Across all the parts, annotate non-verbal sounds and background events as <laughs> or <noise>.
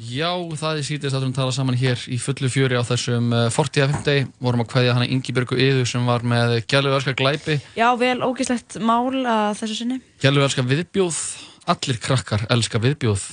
Já, það er sítist að við tala saman hér í fullu fjöri á þessum 40.50 vorum að hvaðja hana Ingi-Björgu Yðu sem var með Gjalluverska glæpi. Já, vel ógíslegt mál að þessu sinni. Gjalluverska viðbjóð, allir krakkar elska viðbjóð.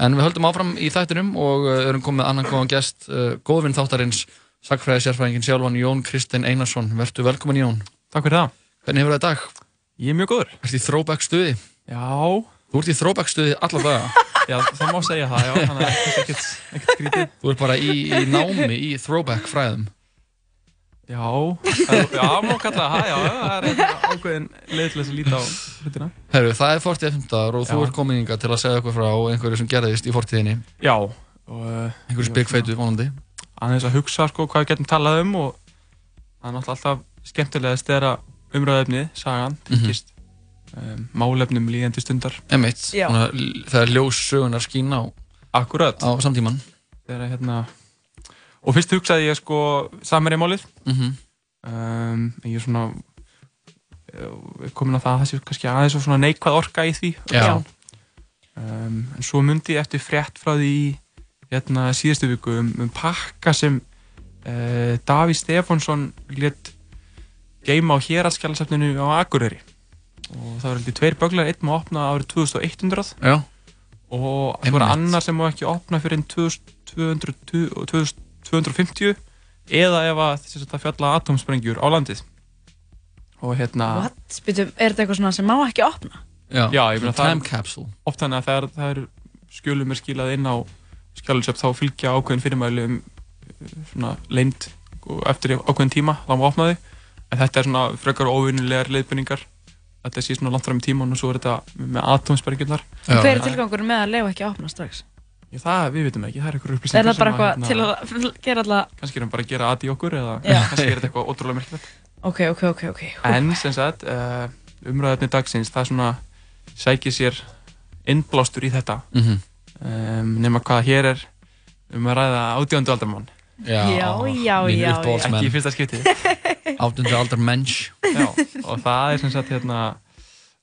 En við höldum áfram í þættinum og uh, erum komið annan góðan gest, uh, góðvinn þáttarins sagfræði sérfræðingin sjálfan Jón Kristinn Einarsson, verður velkomin Jón. Takk fyrir það. Hvernig hefur það dag? Ég er mjög góður Þú ert í throwback stuði alla daga Já, það má segja það, já, þannig að það er ekkert skrítið. Þú ert bara í, í námi í throwback fræðum. Já, já, má kalla það, já, það er ákveðin leið til þess að líta á hlutina. Herru, það er 40.15 og já. þú ert komin yngar til að segja eitthvað frá einhverju sem gerðist í fortíðinni. Já. Og, einhverju spikfeitu, vonandi. Aðeins að hugsa, sko, hvað við getum talað um og það er náttúrulega alltaf skemmtilegast þegar umræðefnið, sagan, tengist. Mm -hmm um, málefnum líðandi stundar. Emitt, það er ljós sögunar skín á, á samtíman er, hérna, og fyrst hugsaði ég sko samverið málið. Mm -hmm. um, ég er svona komin á það að það sé kannski aðeins og svona neikvæð orka í því. Um, en svo myndi ég eftir frétt frá því hérna síðustu viku um, um pakka sem uh, Daví Stefánsson létt geima á héraskjálasafninu á Akureyri og það var heldur tveir böglar, einn má opna árið 2100 Já. og það var annar sem má ekki opna fyrir 2250 eða ef að það fjalla atomsprengjur á landið. Og hérna What? Spytum, er þetta eitthvað sem má ekki opna? Já, Já ég meina það er oft þannig að það er, það er skjölum er skilað inn á skjálusöp þá fylgja ákveðin fyrirmæli um svona leint eftir ákveðin tíma þá má opna þau. En þetta er svona frekar óvinnilegar leiðbyrningar þetta sé svona langt fram í tíman og svo er þetta með atomsbergjurnar Hver er tilgangur með að lefa ekki að opna strax? Já, það, við veitum ekki, það er eitthvað upplýsningar Er það bara eitthvað til að <laughs> gera alltaf Kannski er það bara að gera aði okkur eða <laughs> kannski er þetta eitthvað ótrúlega myrkilegt Ok, ok, ok, ok En sem sagt, uh, umræðarni dagsins það er svona, sækir sér innblástur í þetta. Mm -hmm. um, nema hvað hér er um að ræða átjöndu aldarmann Já, já, já, já Ekki í fyrsta skipti <laughs> Átjöndu aldar mensch. Já, og það er sem sagt hérna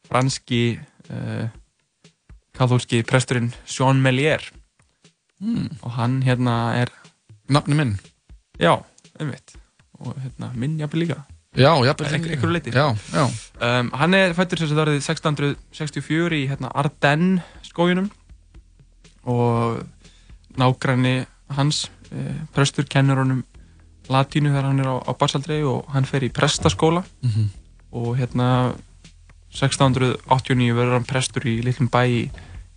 franski uh, kathólski presturinn Jean Melier mm. og hann hérna er Nafni minn? Já, einmitt. Og hérna minn jafnveg líka. Já, jafnveg líka. um, Hann er fættur sem sagt árið 1664 í hérna Ardennes skójunum og nágræni hans Eh, prestur kennur honum latínu þegar hann er á, á barsaldrei og hann fer í prestaskóla. Mm -hmm. og hérna 1689 verður hann prestur í litlum bæ í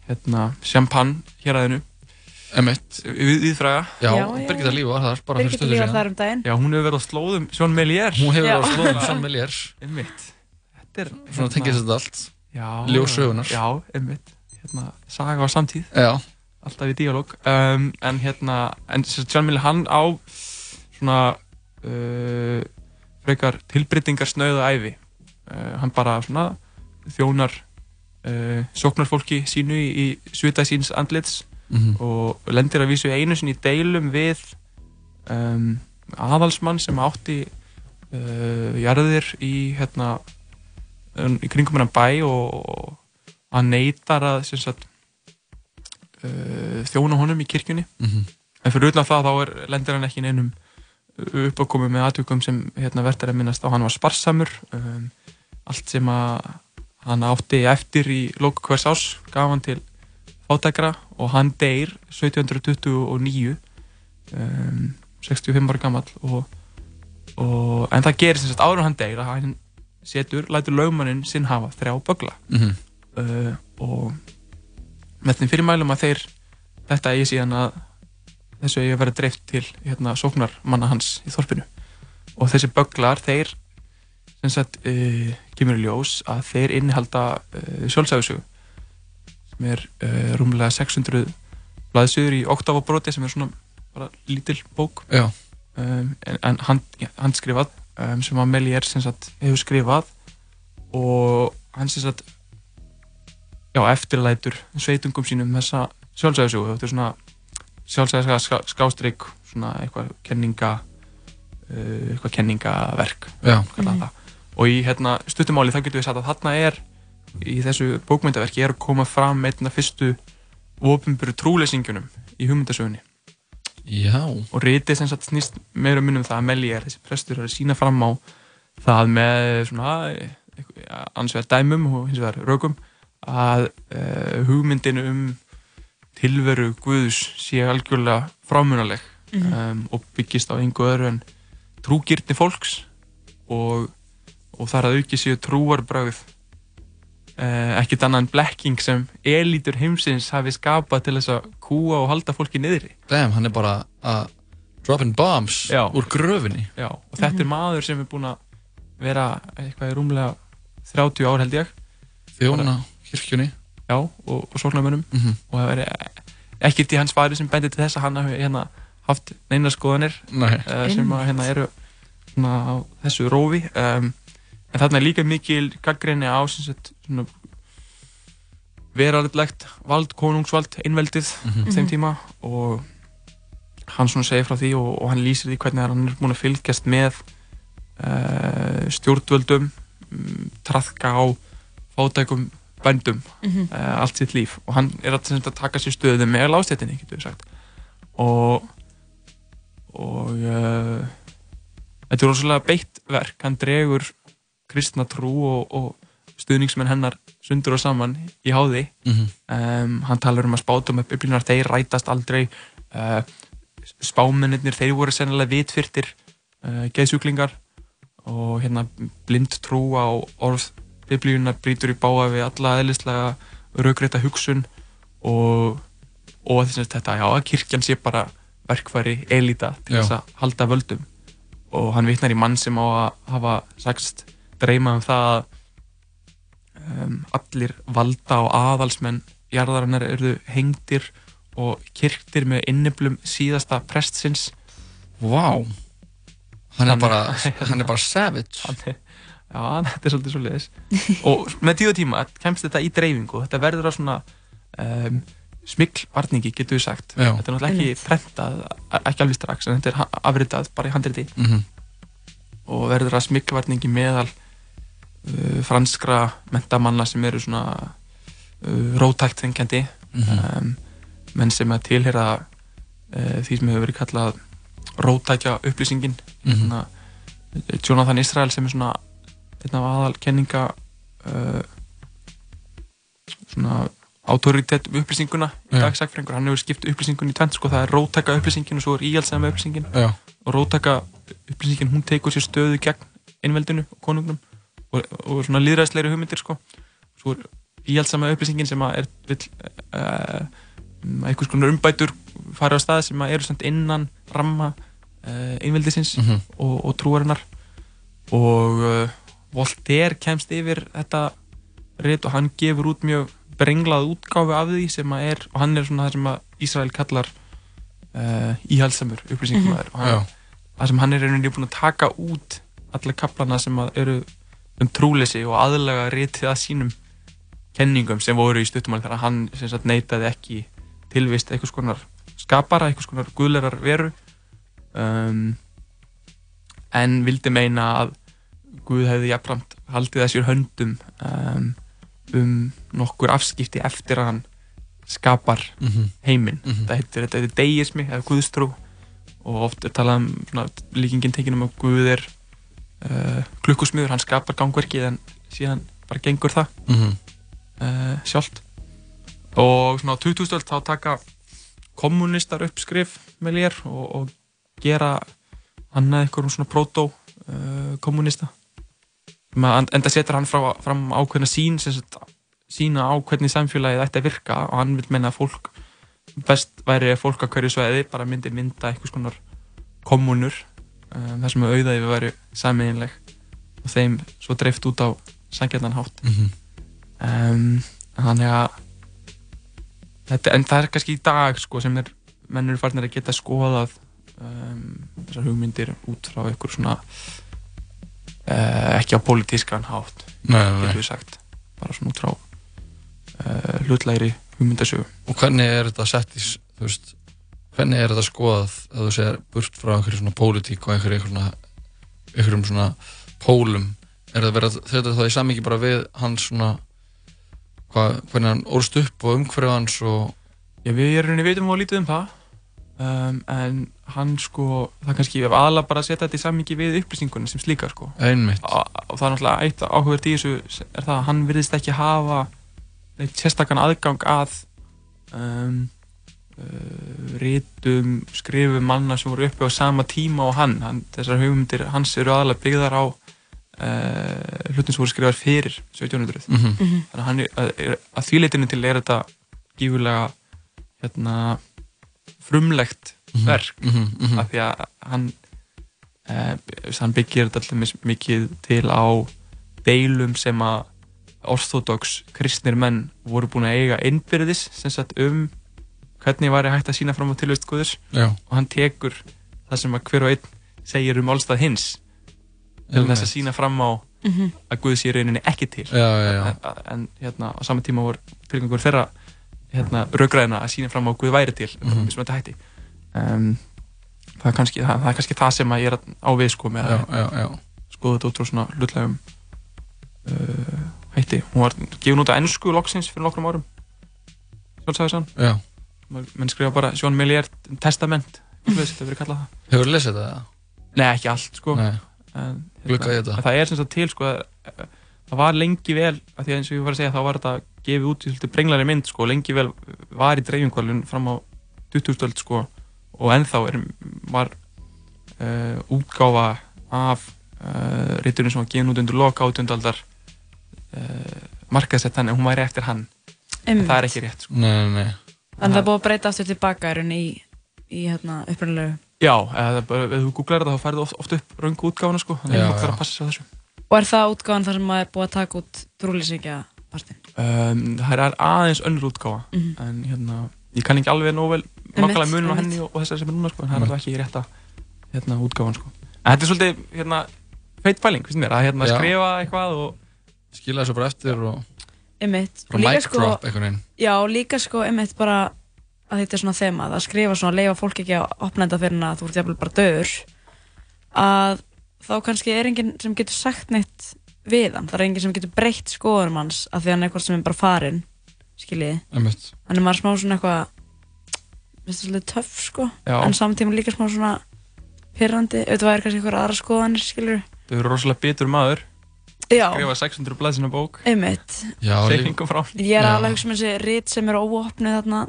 hérna Champagne hér Emitt við, Viðfræga Já, Birgitta Líf var þar bara fyrir stöðu síðan. um Já, hún hefur verið á slóðum Sjón Meliér Hún hefur verið á slóðum Sjón Meliér <laughs> Þetta er Svona hérna, tengist þetta allt. Já. Ljósögunar Já, emitt Hérna, saga á samtíð. Já. Alltaf í díalóg. Um, en hérna, en John Miller hann á svona uh, frekar tilbreytingar snöðu æfi uh, hann bara svona þjónar uh, sóknarfólki sínu í, í svita síns andlits mm -hmm. og lendir að vísu einu sinni í deilum við um, aðalsmann sem átti uh, jarðir í hérna í kringum hann bæ og, og hann neytar að sagt uh, þjóna honum í kirkjunni mm -hmm. en fyrir utan það þá er, lendir hann ekki neinum uppákomu með aðtökum sem hérna, verður að minnast á hann var sparsamur um, allt sem að hann átti eftir í lóku hvers ás gaf hann til fátækra og hann deyr 1729 um, 65 ára gammal og, og, en það gerir sem sagt áður hann deyr að hann setur, lætur lögmannin sinn hafa þrjá bögla mm -hmm. uh, og með þeim fyrirmælum að þeir þetta eigi síðan að þessu eigi að vera dreift til hérna, sóknarmanna hans í þorpinu. Og þessi böglar þeir sem sagt uh, kemur í ljós að þeir innihalda uh, sjálfsæðisögu sem er uh, rúmlega 600 blaðsögur í oktavabróti sem er svona bara lítil bók. Um, en, en hand, handskrifað um, sem að Melier sem sagt hefur skrifað. Og hann sem sagt já, eftirlætur sveitungum sínum þessa sjálfsæðisögu þetta er svona sjálfsæðiska skástrygg svona eitthvað kenninga uh, eitthvað kenningaverk mm. og í hérna, stuttumáli þá getur við sagt að þarna er í þessu bókmyndaverki er að koma fram með einna fyrstu ofinbjörðu trúleysingunum í hugmyndasögunni Já. og rítið sem sagt snýst meira munum það að Melier, þessi prestur, er að sína fram á það með svona annars vegar dæmum og hins vegar rökum að uh, hugmyndinu um tilveru Guðus sé algjörlega frámunaleg mm -hmm. um, og byggist á einhver öðru en trúgirtni fólks og, og þar að auki séu trúarbráð uh, ekkert annað en blekking sem elítur heimsins hafi skapað til þess að kúa og halda fólki niðri Damn, hann er bara að dropping bombs Já. úr gröfinni Já, og þetta mm -hmm. er maður sem er búin að vera eitthvað í rúmlega 30 ár held ég Þjóna kirkjunni Já, og, og sóknarmönum mm -hmm. og það veri ekkert í hans fari sem bendir til þess að hann hafi hérna, haft neina skoðanir uh, sem að, hérna, eru svona, á þessu rófi. Um, en þarna er líka mikil gaggrinni á veralegt vald, konungsvald, einveldið mm -hmm. þeim tíma. Og hann svona segir frá því og, og hann lýsir því hvernig hann er búin að fylgjast með uh, stjórnvöldum um, trafka á fátækum bændum mm -hmm. uh, allt sitt líf. Og hann er að, að taka sér stöðu með lástættinni og og uh, þetta er rosalega beitt verk. Hann dregur kristna trú og, og stuðningsmenn hennar sundur og saman í háði. Mm -hmm. um, hann talar um að spátum að biblíunar þeir rætast aldrei. Uh, spámennir þeir voru sennilega vitfyrtir uh, geðsjúklingar. Og hérna blind trú á orð biblíunar brítur í báa við alla eðlislega raugreita hugsun og, og þess að þetta, já, að kirkjan sé bara verkfæri elita til þess að halda völdum. Og hann vitnar í mann sem á að hafa sagst dreyma um það að um, allir valda og aðalsmenn jarðarinnar eru hengtir og kirktir með inniblum síðasta prestsins. Vá. Wow. hann, hann, <laughs> hann er bara savage. Hann er Já, <laughs> þetta er svolítið svolítið og með tíu tíma kemst þetta í dreifingu þetta verður á svona um, smiklarningi, getur við sagt Já. þetta er náttúrulega ekki prentað ekki alveg strax, en þetta er afritað bara í handriti mm -hmm. og verður að smiklarningi meðal uh, franskra mentamanna sem eru svona uh, rótækt þengjandi mm -hmm. um, menn sem að tilhera uh, því sem hefur verið kallað rótækja upplýsingin mm -hmm. Jonathan Israel sem er svona einn af aðal kenninga uh, svona autoritet upplýsinguna í dag sagfræðingur, hann hefur skipt upplýsingun í tvent sko, það er rótaka upplýsingin og svo er íhjálpsæða með upplýsingin. Já. og rótaka upplýsingin hún tegur sér stöðu gegn einveldinu og konungnum og, og svona líðræðsleiri hugmyndir sko. Svo er íhjálpsæða upplýsingin sem er vill uh, einhvers konar umbætur fara á stað sem eru innan ramma uh, einveldisins mm -hmm. og, og trúarinnar. Og uh, Voltaire kemst yfir þetta rétt og hann gefur út mjög brenglað útgáfi af því sem að er og hann er svona það sem að Ísrael kallar uh, íhalsamur upplýsingum mm -hmm. og það sem hann er einhvern veginn búin að taka út alla kaplana sem eru um trúleysi og aðlega réttið að sínum kenningum sem voru í stuttumál þegar hann sagt, neitaði ekki tilvist eitthvað skonar skapara, eitthvað skonar guðlerar veru. Um, en vildi meina að Guð hefði jafnframt haldið þessir höndum um, um nokkur afskipti eftir að hann skapar mm -hmm. heiminn. Mm -hmm. Þetta heitir, þetta heitir deismi eða guðstrú og oft er talað um svona, líkingin tekinum að Guð er uh, klukkusmiður, hann skapar gangverkið en síðan bara gengur það mm -hmm. uh, sjálft. Og svona á 2000-öld þá taka kommunistar uppskrif með lér og, og gera annað eitthvað um svona proto-kommunista. Enda setur hann frá, fram ákveðna sín sagt, sína á hvernig samfélagið ætti að virka og hann vil menna að fólk best væri fólk á hverju sveiði bara myndir mynda eitthvað svona kommunur um, þar sem auðaði við væri saminleg og þeim svo dreift út á sangjarnan hátt mm -hmm. um, þannig að þetta, en það er kannski í dag sko, sem er mennur farnir að geta skoðað um, þessar hugmyndir út frá einhver svona ekki á politískan hátt getur við sagt. Bara svona út frá uh, hlutlæri hugmyndasögu. Og hvernig er þetta sett í veist, hvernig er þetta skoðað að þú segir burt frá einhverju svona politík og einhverju svona, einhverjum svona pólum? Er þetta verið þetta þá í samingi bara við hans svona hva, hvernig hann orðst upp og umhverju hans og Já við erum í veitum og lítið um það um, en hann sko það er kannski aðalega bara að setja þetta í sammingi við upplýsingunum sem slíka sko Einmitt. og það er náttúrulega eitt áhugverð í þessu er það að hann virðist ekki hafa neitt sérstakann aðgang að um, uh, rítum, skrifum manna sem voru uppi á sama tíma og hann, hann þessar hugmyndir hans eru aðalega byggðar á uh, hlutin sem voru skrifar fyrir 1700 mm -hmm. þannig að, hann, að, að því leitinu til er þetta gífurlega hérna, frumlegt Mhm. verk mm -hmm. af því að hann uh, hann byggir þetta alltaf mikið til á deilum sem að orthodox kristnir menn voru búin að eiga einbyrðis sem sagt um hvernig væri hægt að sína fram á tilvist Guðurs Já. og hann tekur það sem að hver og einn segir um allstað hins til þess að sína fram á mm -hmm. að Guð sé rauninni ekki til Já, já, já. En, en hérna á sama tíma voru tilgangur þeirra hérna raugræðina að sína fram á Guð væri til mm. -hmm. sem þetta hætti um, það, er kannski, það, það er kannski það sem ég er á við sko með Já, að skoða þetta út frá svona hlutlegum uh, hætti hún var gefin út á ennsku loksins fyrir nokkrum árum sjálfsæðisann Já. menn skrifa bara Sjón Millier Testament þetta verið kallað það Hefur þú lesið þetta? Nei, ekki allt sko en, en það er sem sagt til sko að, að, það var lengi vel að því að eins og ég var að segja þá var þetta gefið út í svolítið brenglari mynd sko lengi vel var í dreifingvalun fram á 2000 sko og ennþá er, var uh, útgáfa af uh, ríturinn sem var gefin út undir loka átjöndaldar uh, markaðsett þannig að hún væri eftir hann en það er ekki rétt sko. Nei, nei, nei. En það er búið að breyta aftur tilbaka í í, í hérna, upprannilegu. Já, eða ef þú googlar þetta þá færðu oft, oft upp röngu útgáfana sko þannig að fólk þarf já. að passa sig á þessu Og er það útgáðan þar sem maður er búið að taka út trúlýsingja partinn? um, Það er aðeins önnur útgáfa Mhm. en hérna, ég kann ekki alveg nóg vel nákvæmlega munin á henni og, og þessari sem er núna sko, en það er Einmitt. alltaf ekki rétta hérna, útgáfan sko. En þetta er svolítið hérna, feit pæling, finnst mér, að hérna, skrifa eitthvað og Skila þessu bara eftir og mic sko, drop einhvern veginn. já, líka sko, einmitt bara að þetta er svona þema, að skrifa svona, leifa fólk ekki að opna þetta fyrir að þú ert jafnvel bara döður, að þá kannski er enginn sem getur sagt neitt við hann, það er enginn sem getur breytt skoðunum hans af því hann er eitthvað sem er bara farinn, skiljiði. Maður er smá svona eitthvað, minnst það svolítið töff sko, Já. en samtíma líka smá svona pyrrandi, það væri kannski eitthvað aðra skoðanir, skilur. þau eru rosalega bitur maður. Já, skrifa 600 blaðsina bók. Einmitt. Segningum frá. Ég er alveg hugsa um þessi rít sem eru óopnið þarna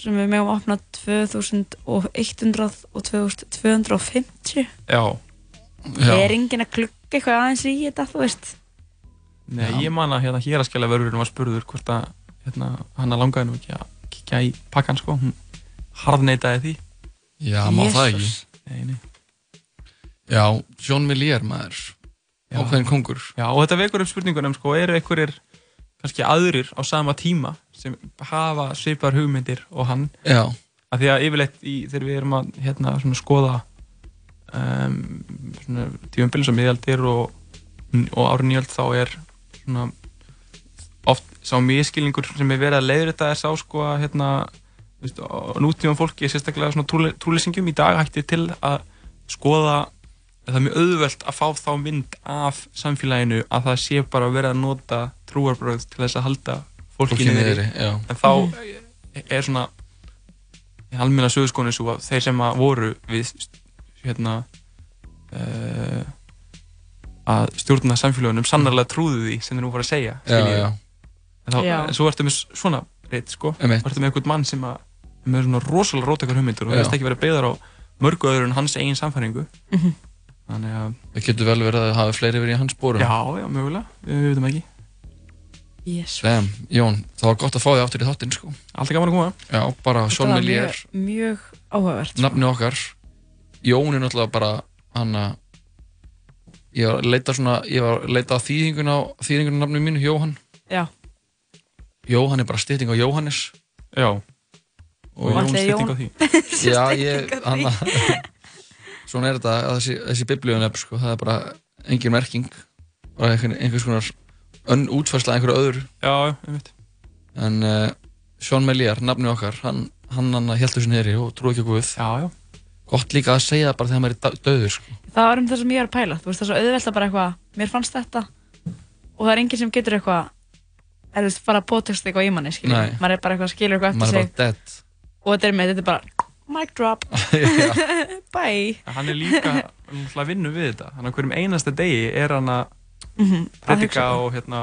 sem við megum opna 2100 og 2250 Já, Já. Er enginn að klukka eitthvað aðeins í þetta, þú veist Nei, Já. ég man að hérna héraskjala vörðurinn var spurður hvort að hérna, hann að langaði nú ekki að kíkja í pakkan sko hún harðneitaði því Já, má það ekki. Nei, nei. Já, John Millier maður. Já. Ákveðin kongur. Já, og þetta vekur upp spurningunum sko, eru einhverjir kannski aðrir á sama tíma sem hafa svipar hugmyndir og hann Já. af því að yfirleitt í, þegar við erum að hérna, svona, skoða um, tífumbilin sem miðaldir og, og árið nýjöld þá er svona, oft sá miskilningur sem er verið að leiður þetta er sá sko að hérna, nútíðum fólki sérstaklega svona trúle, trúleysingjum í dag hætti til að skoða það er mjög auðvelt að fá þá mynd af samfélaginu að það sé bara verið að nota trúarbröð til þess að halda fólki, Fólki niðri niðri, já. en þá er svona almenna sögurskónu svo að þeir sem að voru við hérna uh, að stjórna samfélagunum sannarlega trúðu því sem þeir nú voru að segja Já, en, þá, en svo ertu með svona reitt sko, ertu með einhvern mann sem að með svona rosalega rótakar hugmyndur og það veist ekki verið beðar á mörgu öðru en hans eigin samfæringu Mhm. þannig að Það getur vel verið að hafi fleiri verið í hans spórum. já, já, mögulega, við, veitum ekki. Jésu Sem, Jón, það var gott að fá þig aftur í þáttinn, sko. alltaf gaman að koma. Já, bara Millier, mjög, mjög áhugavert sko. nafni okkar. Jón er náttúrulega bara, hann að, ég var að leita svona, ég var að leita á þýðingun á, þýðingun á nafninu mínu, Jóhann. Já, Jóhann er bara stytting á Jóhannes. já, Og Jón Jón- <laughs> á því Já, ég, hann að, <laughs> svona er þetta, að þessi, þessi biblíunef, sko, það er bara engin merking, bara einhvern, einhvers konar önn útfærsla einhverju öðru. já, ég veit En uh, Sean Melier, nafni okkar, hann, hann, hann held þessu neyri og trúi ekki á Guð. já, já, Gott líka að segja það bara þegar maður er dö- dauður, sko. það var um það sem ég er að pæla. Þú veist, það er svo auðvelt að bara eitthvað Mér fannst þetta. Og það er enginn sem getur eitthvað Er þú veist, fara að pótexta eitthvað í manni. Maður er bara eitthvað að skilur eitthvað eftir er sig. Og þetta er með, þetta er bara mic drop. <laughs> <laughs> Bye. Hann er líka að vinna við þetta. Hann á hverjum einasta degi er hann að mm -hmm, predika og hérna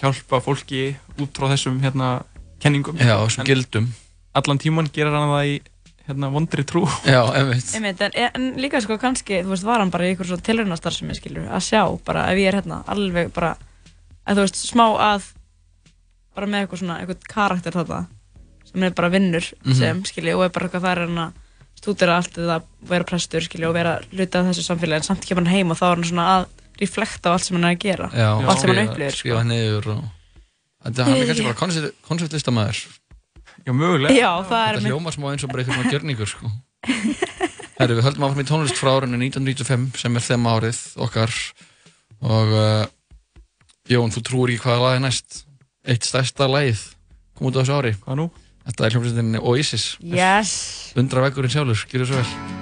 hjálpa fólki út frá þessum hérna kenningum. Já, Allan tíman gerir hann það í hérna vondri trú. Já, einmitt. Einmitt, en, en líka sko kannski, þú veist, var hann bara í einhver svona tilröðnastar sem ég skilur, að sjá bara ef ég er hérna alveg bara að þú veist, smá að bara með eitthvað svona, eitthvað karakter þetta sem er bara vinnur mm -hmm. sem, skilji, og er bara eitthvað það er hann að stúdira allt eða vera prestur, skilji, og vera hluta af þessu samfélagi, en samt kemur hann heim og þá er hann svona að reflekta á allt sem hann er að gera Já, og allt sem hann upplifir sko. þetta hann er kannski bara konceptlistamæður Já, mögulega. Já, Þetta hljóma smá eins og bara eitthvað svona gjörningur sko. <laughs> Herri, við höldum áfram í tónlist frá árinu 1995 sem er þema árið okkar. Og uh, Jón, þú trúir ekki hvaða lag er næst. Eitt stærsta lagið kom út á þessu ári. Hvað nú? Þetta er hljómsveitin Oasis. Yes. Undra vekkurinn sjálfur, gjur þið svo vel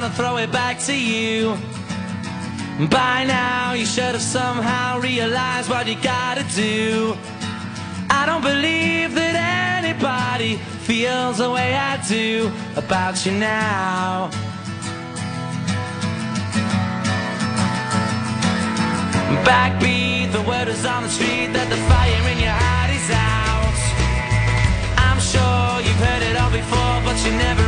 gonna throw it back to you. By now, you should have somehow realized what you gotta do. I don't believe that anybody feels the way I do about you now. Backbeat, the word is on the street that the fire in your heart is out. I'm sure you've heard it all before, but you never